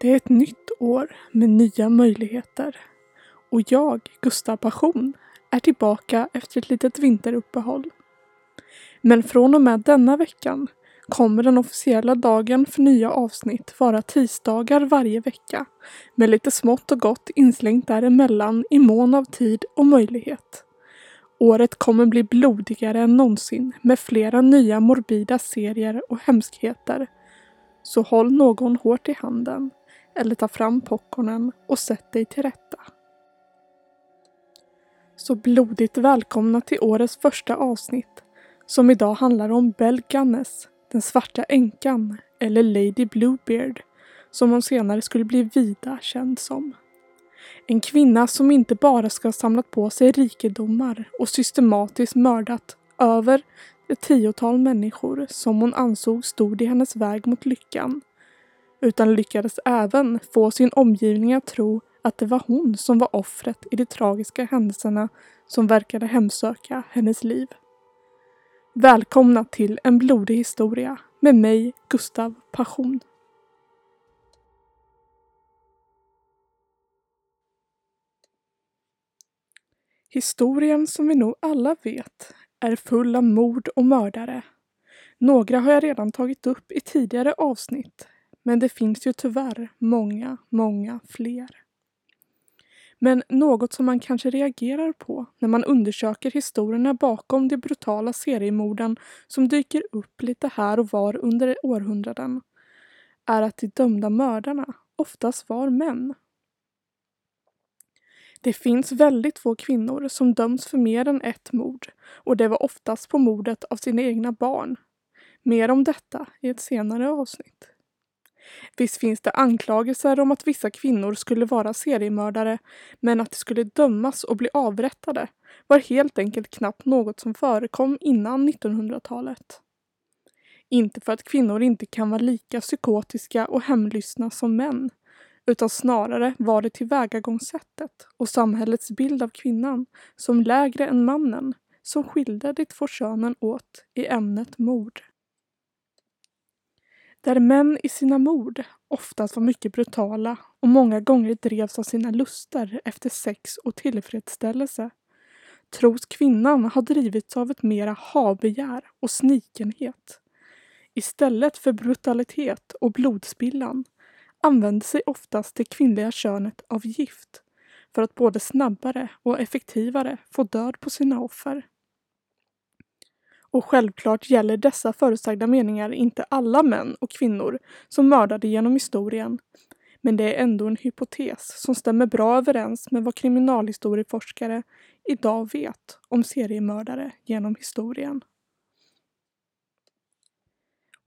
Det är ett nytt år med nya möjligheter. Och jag, Gustav Passion, är tillbaka efter ett litet vinteruppehåll. Men från och med denna veckan kommer den officiella dagen för nya avsnitt vara tisdagar varje vecka med lite smått och gott inslängt däremellan i mån av tid och möjlighet. Året kommer bli blodigare än någonsin med flera nya morbida serier och hemskheter. Så håll någon hårt i handen eller ta fram popcornen och sätt dig till rätta. Så blodigt välkomna till årets första avsnitt som idag handlar om Belle Gunness, den svarta änkan eller Lady Bluebeard som hon senare skulle bli vida känd som. En kvinna som inte bara ska ha samlat på sig rikedomar och systematiskt mördat över ett tiotal människor som hon ansåg stod i hennes väg mot lyckan utan lyckades även få sin omgivning att tro att det var hon som var offret i de tragiska händelserna som verkade hemsöka hennes liv. Välkomna till En blodig historia med mig, Gustav Passion. Historien som vi nog alla vet är full av mord och mördare. Några har jag redan tagit upp i tidigare avsnitt men det finns ju tyvärr många, många fler. Men något som man kanske reagerar på när man undersöker historierna bakom de brutala seriemorden som dyker upp lite här och var under århundraden är att de dömda mördarna oftast var män. Det finns väldigt få kvinnor som döms för mer än ett mord och det var oftast på mordet av sina egna barn. Mer om detta i ett senare avsnitt. Visst finns det anklagelser om att vissa kvinnor skulle vara seriemördare, men att de skulle dömas och bli avrättade var helt enkelt knappt något som förekom innan 1900-talet. Inte för att kvinnor inte kan vara lika psykotiska och hemlystna som män, utan snarare var det tillvägagångssättet och samhällets bild av kvinnan som lägre än mannen som skilde de två könen åt i ämnet mord där män i sina mord oftast var mycket brutala och många gånger drevs av sina lustar efter sex och tillfredsställelse, tros kvinnan ha drivits av ett mera habegär och snikenhet. Istället för brutalitet och blodspillan använde sig oftast det kvinnliga könet av gift för att både snabbare och effektivare få död på sina offer. Och självklart gäller dessa förutsagda meningar inte alla män och kvinnor som mördade genom historien. Men det är ändå en hypotes som stämmer bra överens med vad kriminalhistorieforskare idag vet om seriemördare genom historien.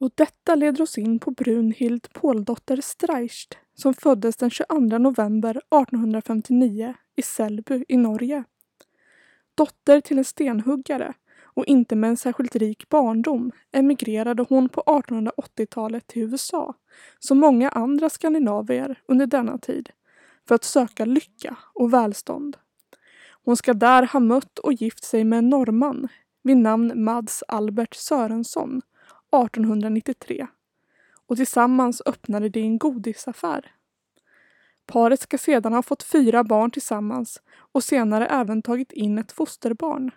Och detta leder oss in på Brunhild Påldotter Streicht som föddes den 22 november 1859 i Sällby i Norge. Dotter till en stenhuggare och inte med en särskilt rik barndom emigrerade hon på 1880-talet till USA, som många andra skandinavier under denna tid, för att söka lycka och välstånd. Hon ska där ha mött och gift sig med en norrman vid namn Mads Albert Sörensson 1893 och tillsammans öppnade de en godisaffär. Paret ska sedan ha fått fyra barn tillsammans och senare även tagit in ett fosterbarn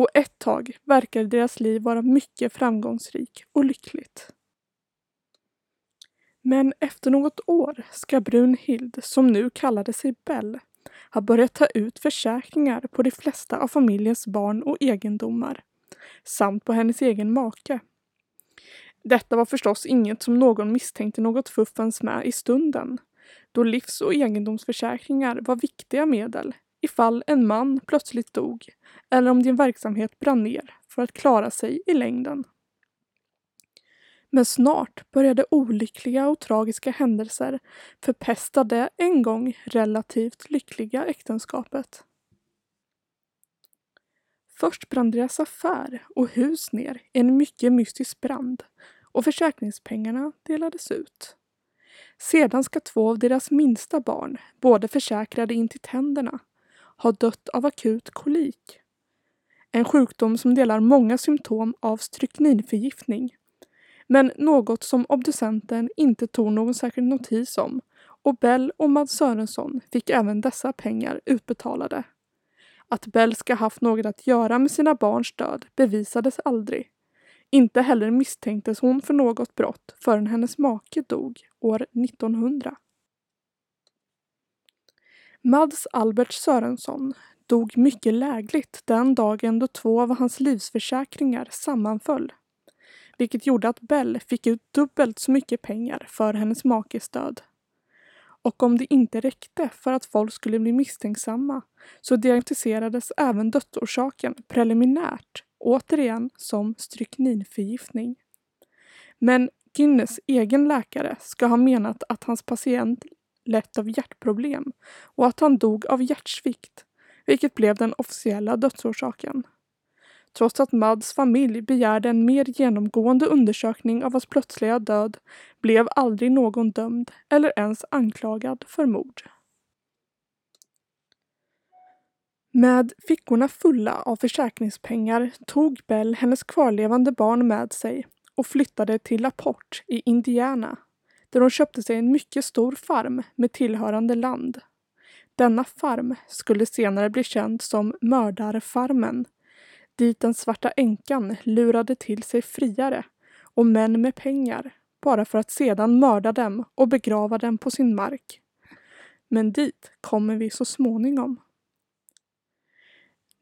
och ett tag verkade deras liv vara mycket framgångsrik och lyckligt. Men efter något år ska Brunhild, som nu kallade sig Bell, ha börjat ta ut försäkringar på de flesta av familjens barn och egendomar, samt på hennes egen make. Detta var förstås inget som någon misstänkte något fuffens med i stunden, då livs och egendomsförsäkringar var viktiga medel ifall en man plötsligt dog eller om din verksamhet brann ner för att klara sig i längden. Men snart började olyckliga och tragiska händelser förpesta det en gång relativt lyckliga äktenskapet. Först brann deras affär och hus ner i en mycket mystisk brand och försäkringspengarna delades ut. Sedan ska två av deras minsta barn, både försäkrade in till tänderna, har dött av akut kolik. En sjukdom som delar många symptom av strykninförgiftning. Men något som obducenten inte tog någon särskild notis om och Bell och Mads Sörensson fick även dessa pengar utbetalade. Att Bell ska haft något att göra med sina barns död bevisades aldrig. Inte heller misstänktes hon för något brott förrän hennes make dog år 1900. Mads Albert Sörensson dog mycket lägligt den dagen då två av hans livsförsäkringar sammanföll. Vilket gjorde att Bell fick ut dubbelt så mycket pengar för hennes makes död. Och om det inte räckte för att folk skulle bli misstänksamma så diagnostiserades även dödsorsaken preliminärt, återigen som strykninförgiftning. Men Guinness egen läkare ska ha menat att hans patient lett av hjärtproblem och att han dog av hjärtsvikt, vilket blev den officiella dödsorsaken. Trots att Mads familj begärde en mer genomgående undersökning av hans plötsliga död blev aldrig någon dömd eller ens anklagad för mord. Med fickorna fulla av försäkringspengar tog Bell hennes kvarlevande barn med sig och flyttade till LaPorte i Indiana där hon köpte sig en mycket stor farm med tillhörande land. Denna farm skulle senare bli känd som Mördarfarmen dit den svarta änkan lurade till sig friare och män med pengar bara för att sedan mörda dem och begrava dem på sin mark. Men dit kommer vi så småningom.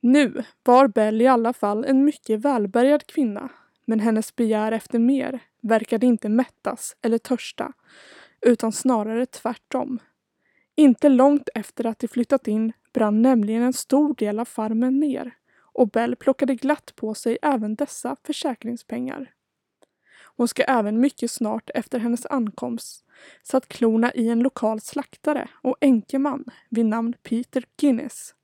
Nu var Bell i alla fall en mycket välbärgad kvinna, men hennes begär efter mer verkade inte mättas eller törsta, utan snarare tvärtom. Inte långt efter att de flyttat in brann nämligen en stor del av farmen ner och Bell plockade glatt på sig även dessa försäkringspengar. Hon ska även mycket snart efter hennes ankomst satt klorna i en lokal slaktare och enkeman vid namn Peter Guinness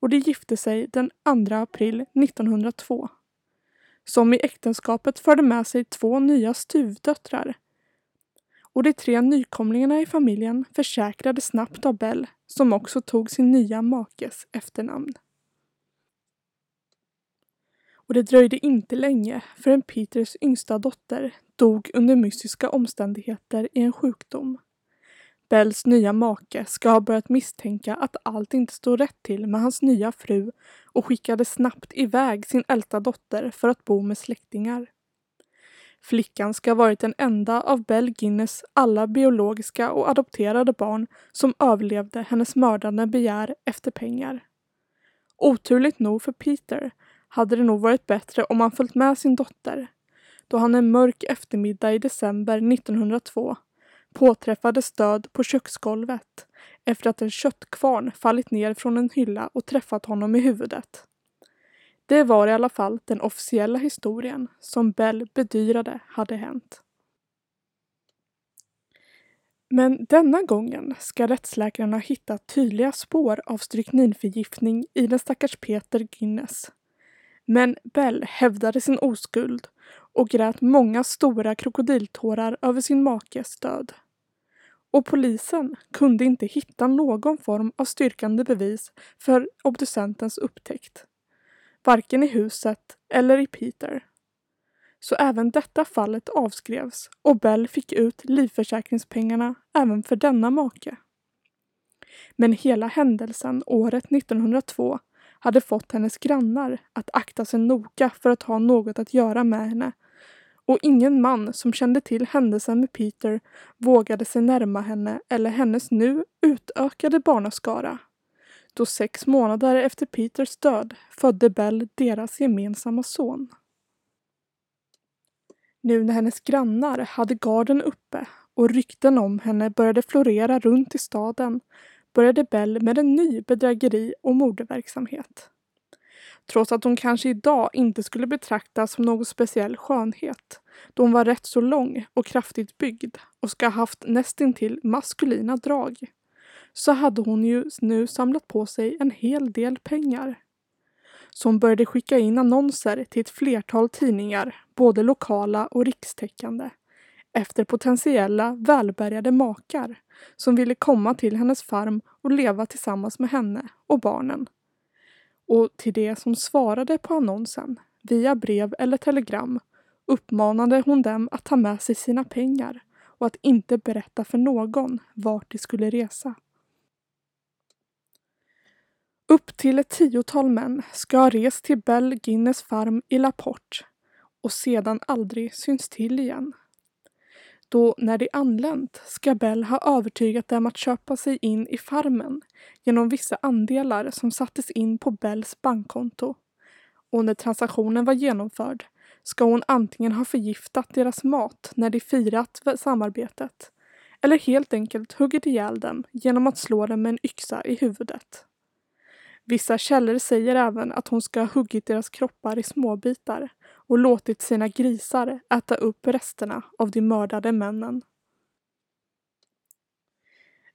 och de gifte sig den 2 april 1902. Som i äktenskapet förde med sig två nya stuvdöttrar. Och de tre nykomlingarna i familjen försäkrade snabbt av Bell som också tog sin nya makes efternamn. Och det dröjde inte länge förrän Peters yngsta dotter dog under mystiska omständigheter i en sjukdom. Bells nya make ska ha börjat misstänka att allt inte stod rätt till med hans nya fru och skickade snabbt iväg sin äldsta dotter för att bo med släktingar. Flickan ska ha varit den enda av Bell Guinness alla biologiska och adopterade barn som överlevde hennes mördande begär efter pengar. Oturligt nog för Peter hade det nog varit bättre om han följt med sin dotter då han en mörk eftermiddag i december 1902 påträffades död på köksgolvet efter att en köttkvarn fallit ner från en hylla och träffat honom i huvudet. Det var i alla fall den officiella historien som Bell bedyrade hade hänt. Men denna gången ska rättsläkarna hitta tydliga spår av strykninförgiftning i den stackars Peter Guinness men Bell hävdade sin oskuld och grät många stora krokodiltårar över sin makes död. Och polisen kunde inte hitta någon form av styrkande bevis för obducentens upptäckt. Varken i huset eller i Peter. Så även detta fallet avskrevs och Bell fick ut livförsäkringspengarna även för denna make. Men hela händelsen året 1902 hade fått hennes grannar att akta sig noga för att ha något att göra med henne och ingen man som kände till händelsen med Peter vågade sig närma henne eller hennes nu utökade barnaskara. Då sex månader efter Peters död födde Bell deras gemensamma son. Nu när hennes grannar hade garden uppe och rykten om henne började florera runt i staden började Bell med en ny bedrägeri och mordverksamhet. Trots att hon kanske idag inte skulle betraktas som någon speciell skönhet då hon var rätt så lång och kraftigt byggd och ska ha haft nästintill maskulina drag så hade hon ju nu samlat på sig en hel del pengar. Så hon började skicka in annonser till ett flertal tidningar, både lokala och rikstäckande, efter potentiella välbärgade makar som ville komma till hennes farm och leva tillsammans med henne och barnen. Och till det som svarade på annonsen, via brev eller telegram, uppmanade hon dem att ta med sig sina pengar och att inte berätta för någon vart de skulle resa. Upp till ett tiotal män ska ha rest till Bell Guinness farm i Laporte och sedan aldrig syns till igen. Då när de anlänt ska Bell ha övertygat dem att köpa sig in i farmen genom vissa andelar som sattes in på Bells bankkonto. Och när transaktionen var genomförd ska hon antingen ha förgiftat deras mat när de firat samarbetet eller helt enkelt huggit ihjäl dem genom att slå dem med en yxa i huvudet. Vissa källor säger även att hon ska ha huggit deras kroppar i småbitar och låtit sina grisar äta upp resterna av de mördade männen.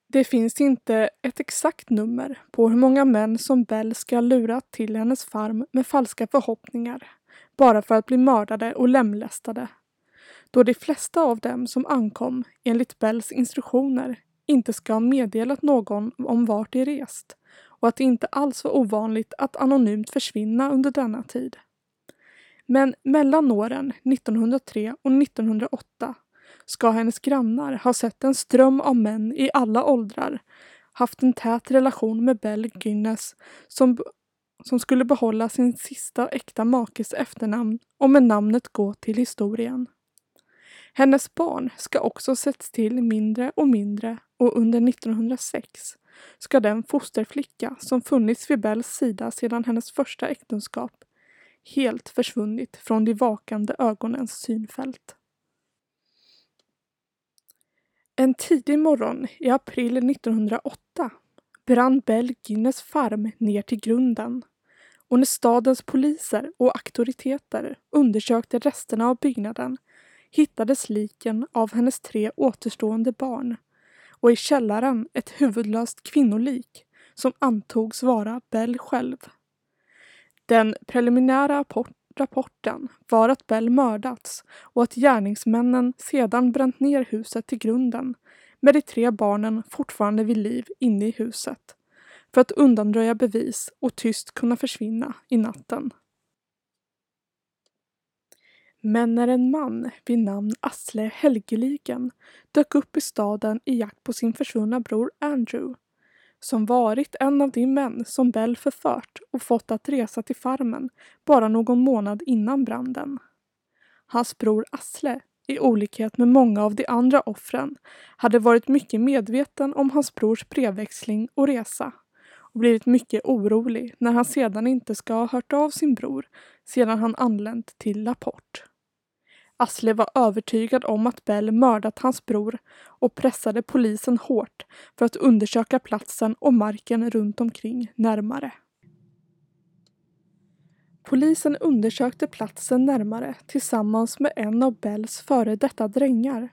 Det finns inte ett exakt nummer på hur många män som Bell ska ha lurat till hennes farm med falska förhoppningar bara för att bli mördade och lemlästade. Då de flesta av dem som ankom enligt Bells instruktioner inte ska ha meddelat någon om vart de rest och att det inte alls var ovanligt att anonymt försvinna under denna tid. Men mellan åren 1903 och 1908 ska hennes grannar ha sett en ström av män i alla åldrar haft en tät relation med Bell Guinness som, som skulle behålla sin sista äkta makes efternamn och med namnet gå till historien. Hennes barn ska också setts till mindre och mindre och under 1906 ska den fosterflicka som funnits vid Bells sida sedan hennes första äktenskap helt försvunnit från de vakande ögonens synfält. En tidig morgon i april 1908 brann Bell Guinness farm ner till grunden och när stadens poliser och auktoriteter undersökte resterna av byggnaden hittades liken av hennes tre återstående barn och i källaren ett huvudlöst kvinnolik som antogs vara Bell själv. Den preliminära rapporten var att Bell mördats och att gärningsmännen sedan bränt ner huset till grunden med de tre barnen fortfarande vid liv inne i huset för att undanröja bevis och tyst kunna försvinna i natten. Men när en man vid namn Asle Helgeligen dök upp i staden i jakt på sin försvunna bror Andrew, som varit en av de män som Bell förfört och fått att resa till farmen bara någon månad innan branden. Hans bror Asle, i olikhet med många av de andra offren, hade varit mycket medveten om hans brors brevväxling och resa och blivit mycket orolig när han sedan inte ska ha hört av sin bror sedan han anlänt till Laporte. Asle var övertygad om att Bell mördat hans bror och pressade polisen hårt för att undersöka platsen och marken runt omkring närmare. Polisen undersökte platsen närmare tillsammans med en av Bells före detta drängar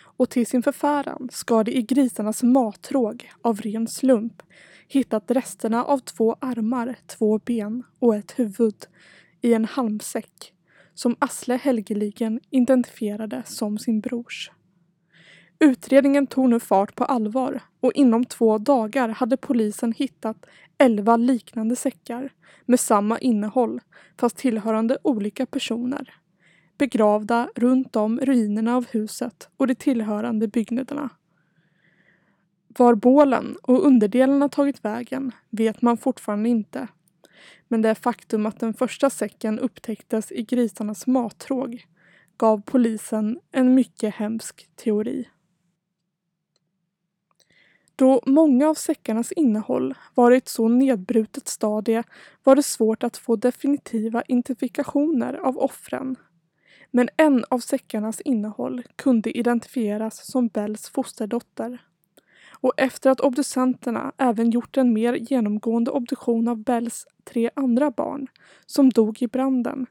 och till sin förfäran ska de i grisarnas matråg av ren slump hittat resterna av två armar, två ben och ett huvud i en halmsäck som Asle helgeligen identifierade som sin brors. Utredningen tog nu fart på allvar och inom två dagar hade polisen hittat elva liknande säckar med samma innehåll fast tillhörande olika personer begravda runt om ruinerna av huset och de tillhörande byggnaderna. Var bålen och underdelarna tagit vägen vet man fortfarande inte men det faktum att den första säcken upptäcktes i grisarnas mattråg gav polisen en mycket hemsk teori. Då många av säckarnas innehåll var i ett så nedbrutet stadie var det svårt att få definitiva identifikationer av offren. Men en av säckarnas innehåll kunde identifieras som Bells fosterdotter och efter att obducenterna även gjort en mer genomgående obduktion av Bells tre andra barn, som dog i branden,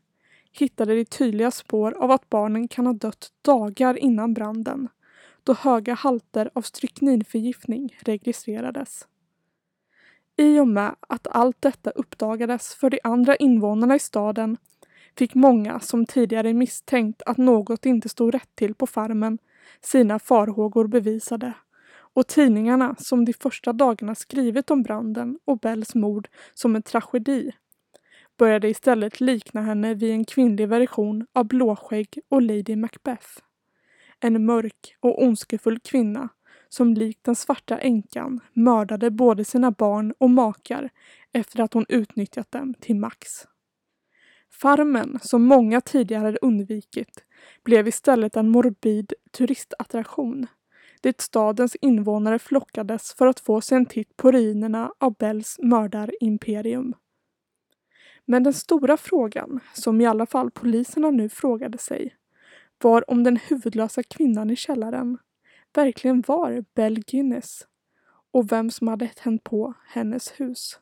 hittade de tydliga spår av att barnen kan ha dött dagar innan branden, då höga halter av strykninförgiftning registrerades. I och med att allt detta uppdagades för de andra invånarna i staden fick många som tidigare misstänkt att något inte stod rätt till på farmen sina farhågor bevisade och tidningarna som de första dagarna skrivit om branden och Bells mord som en tragedi började istället likna henne vid en kvinnlig version av Blåskägg och Lady Macbeth. En mörk och ondskefull kvinna som likt den svarta änkan mördade både sina barn och makar efter att hon utnyttjat dem till max. Farmen, som många tidigare undvikit, blev istället en morbid turistattraktion dit stadens invånare flockades för att få sig en titt på ruinerna av Bells mördarimperium. Men den stora frågan, som i alla fall poliserna nu frågade sig, var om den huvudlösa kvinnan i källaren verkligen var Bell Guinness och vem som hade tänt på hennes hus.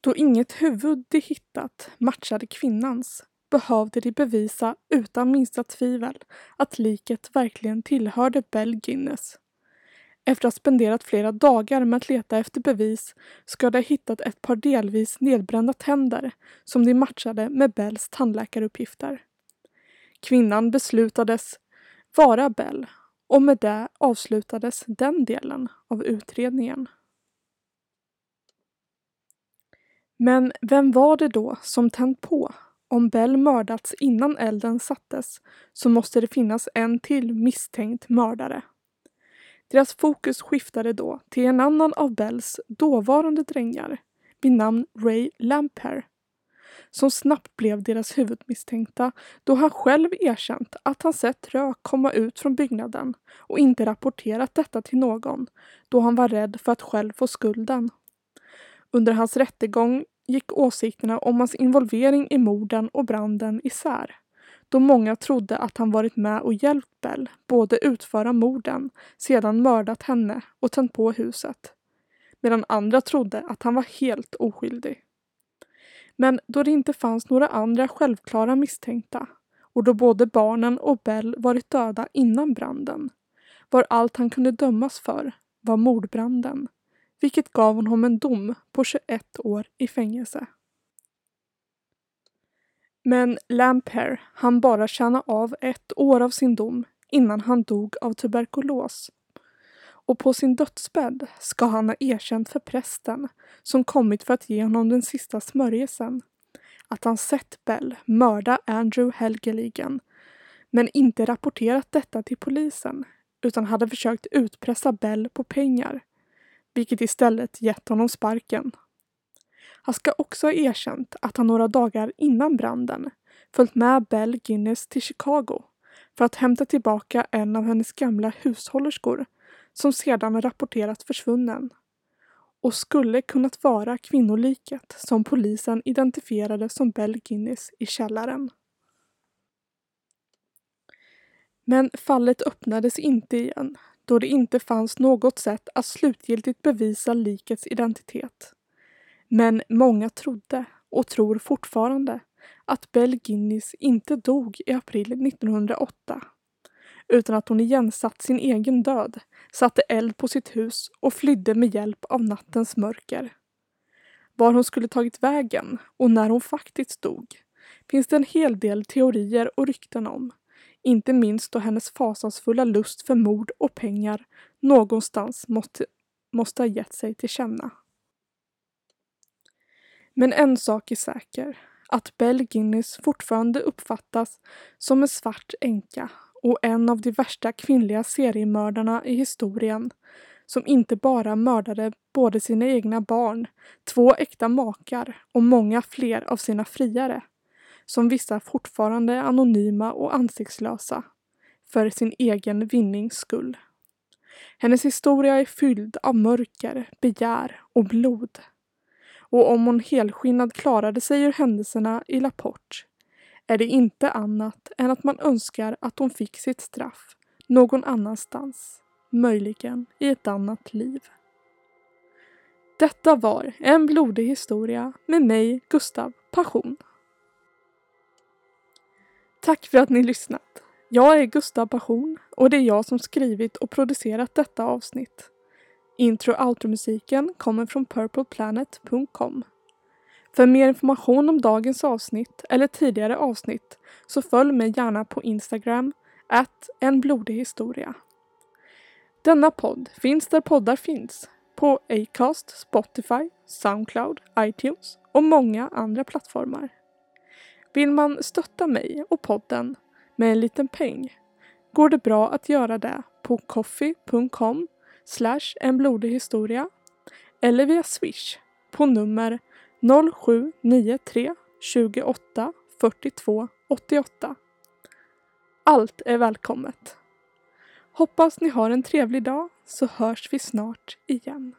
Då inget huvud de hittat matchade kvinnans behövde de bevisa utan minsta tvivel att liket verkligen tillhörde Bell Guinness. Efter att ha spenderat flera dagar med att leta efter bevis ska de ha hittat ett par delvis nedbrända tänder som de matchade med Bells tandläkaruppgifter. Kvinnan beslutades vara Bell och med det avslutades den delen av utredningen. Men vem var det då som tänt på? Om Bell mördats innan elden sattes så måste det finnas en till misstänkt mördare. Deras fokus skiftade då till en annan av Bells dåvarande drängar vid namn Ray Lamper som snabbt blev deras huvudmisstänkta då han själv erkänt att han sett rök komma ut från byggnaden och inte rapporterat detta till någon då han var rädd för att själv få skulden. Under hans rättegång gick åsikterna om hans involvering i morden och branden isär då många trodde att han varit med och hjälpt Bell både utföra morden, sedan mördat henne och tänt på huset. Medan andra trodde att han var helt oskyldig. Men då det inte fanns några andra självklara misstänkta och då både barnen och Bell varit döda innan branden var allt han kunde dömas för var mordbranden vilket gav honom en dom på 21 år i fängelse. Men Lamper han bara tjäna av ett år av sin dom innan han dog av tuberkulos. Och på sin dödsbädd ska han ha erkänt för prästen som kommit för att ge honom den sista smörjelsen att han sett Bell mörda Andrew Helgeligen men inte rapporterat detta till polisen utan hade försökt utpressa Bell på pengar vilket istället gett honom sparken. Han ska också ha erkänt att han några dagar innan branden följt med Bell Guinness till Chicago för att hämta tillbaka en av hennes gamla hushållerskor som sedan rapporterat försvunnen och skulle kunnat vara kvinnoliket som polisen identifierade som Bell Guinness i källaren. Men fallet öppnades inte igen då det inte fanns något sätt att slutgiltigt bevisa likets identitet. Men många trodde, och tror fortfarande, att Bell Guinness inte dog i april 1908 utan att hon igensatt sin egen död, satte eld på sitt hus och flydde med hjälp av nattens mörker. Var hon skulle tagit vägen och när hon faktiskt dog finns det en hel del teorier och rykten om inte minst då hennes fasansfulla lust för mord och pengar någonstans måste, måste ha gett sig till känna. Men en sak är säker. Att Bell Guinness fortfarande uppfattas som en svart änka och en av de värsta kvinnliga seriemördarna i historien som inte bara mördade både sina egna barn, två äkta makar och många fler av sina friare som vissa fortfarande är anonyma och ansiktslösa för sin egen vinnings skull. Hennes historia är fylld av mörker, begär och blod. Och om hon helskinnad klarade sig ur händelserna i Lapport är det inte annat än att man önskar att hon fick sitt straff någon annanstans, möjligen i ett annat liv. Detta var En blodig historia med mig, Gustav Passion. Tack för att ni lyssnat. Jag är Gustav Passion och det är jag som skrivit och producerat detta avsnitt. Intro och outro-musiken kommer från purpleplanet.com. För mer information om dagens avsnitt eller tidigare avsnitt så följ mig gärna på Instagram, at en blodig historia. Denna podd finns där poddar finns, på Acast, Spotify, Soundcloud, iTunes och många andra plattformar. Vill man stötta mig och podden med en liten peng går det bra att göra det på coffee.com slash en blodig historia eller via swish på nummer 0793 28 42 88. Allt är välkommet. Hoppas ni har en trevlig dag så hörs vi snart igen.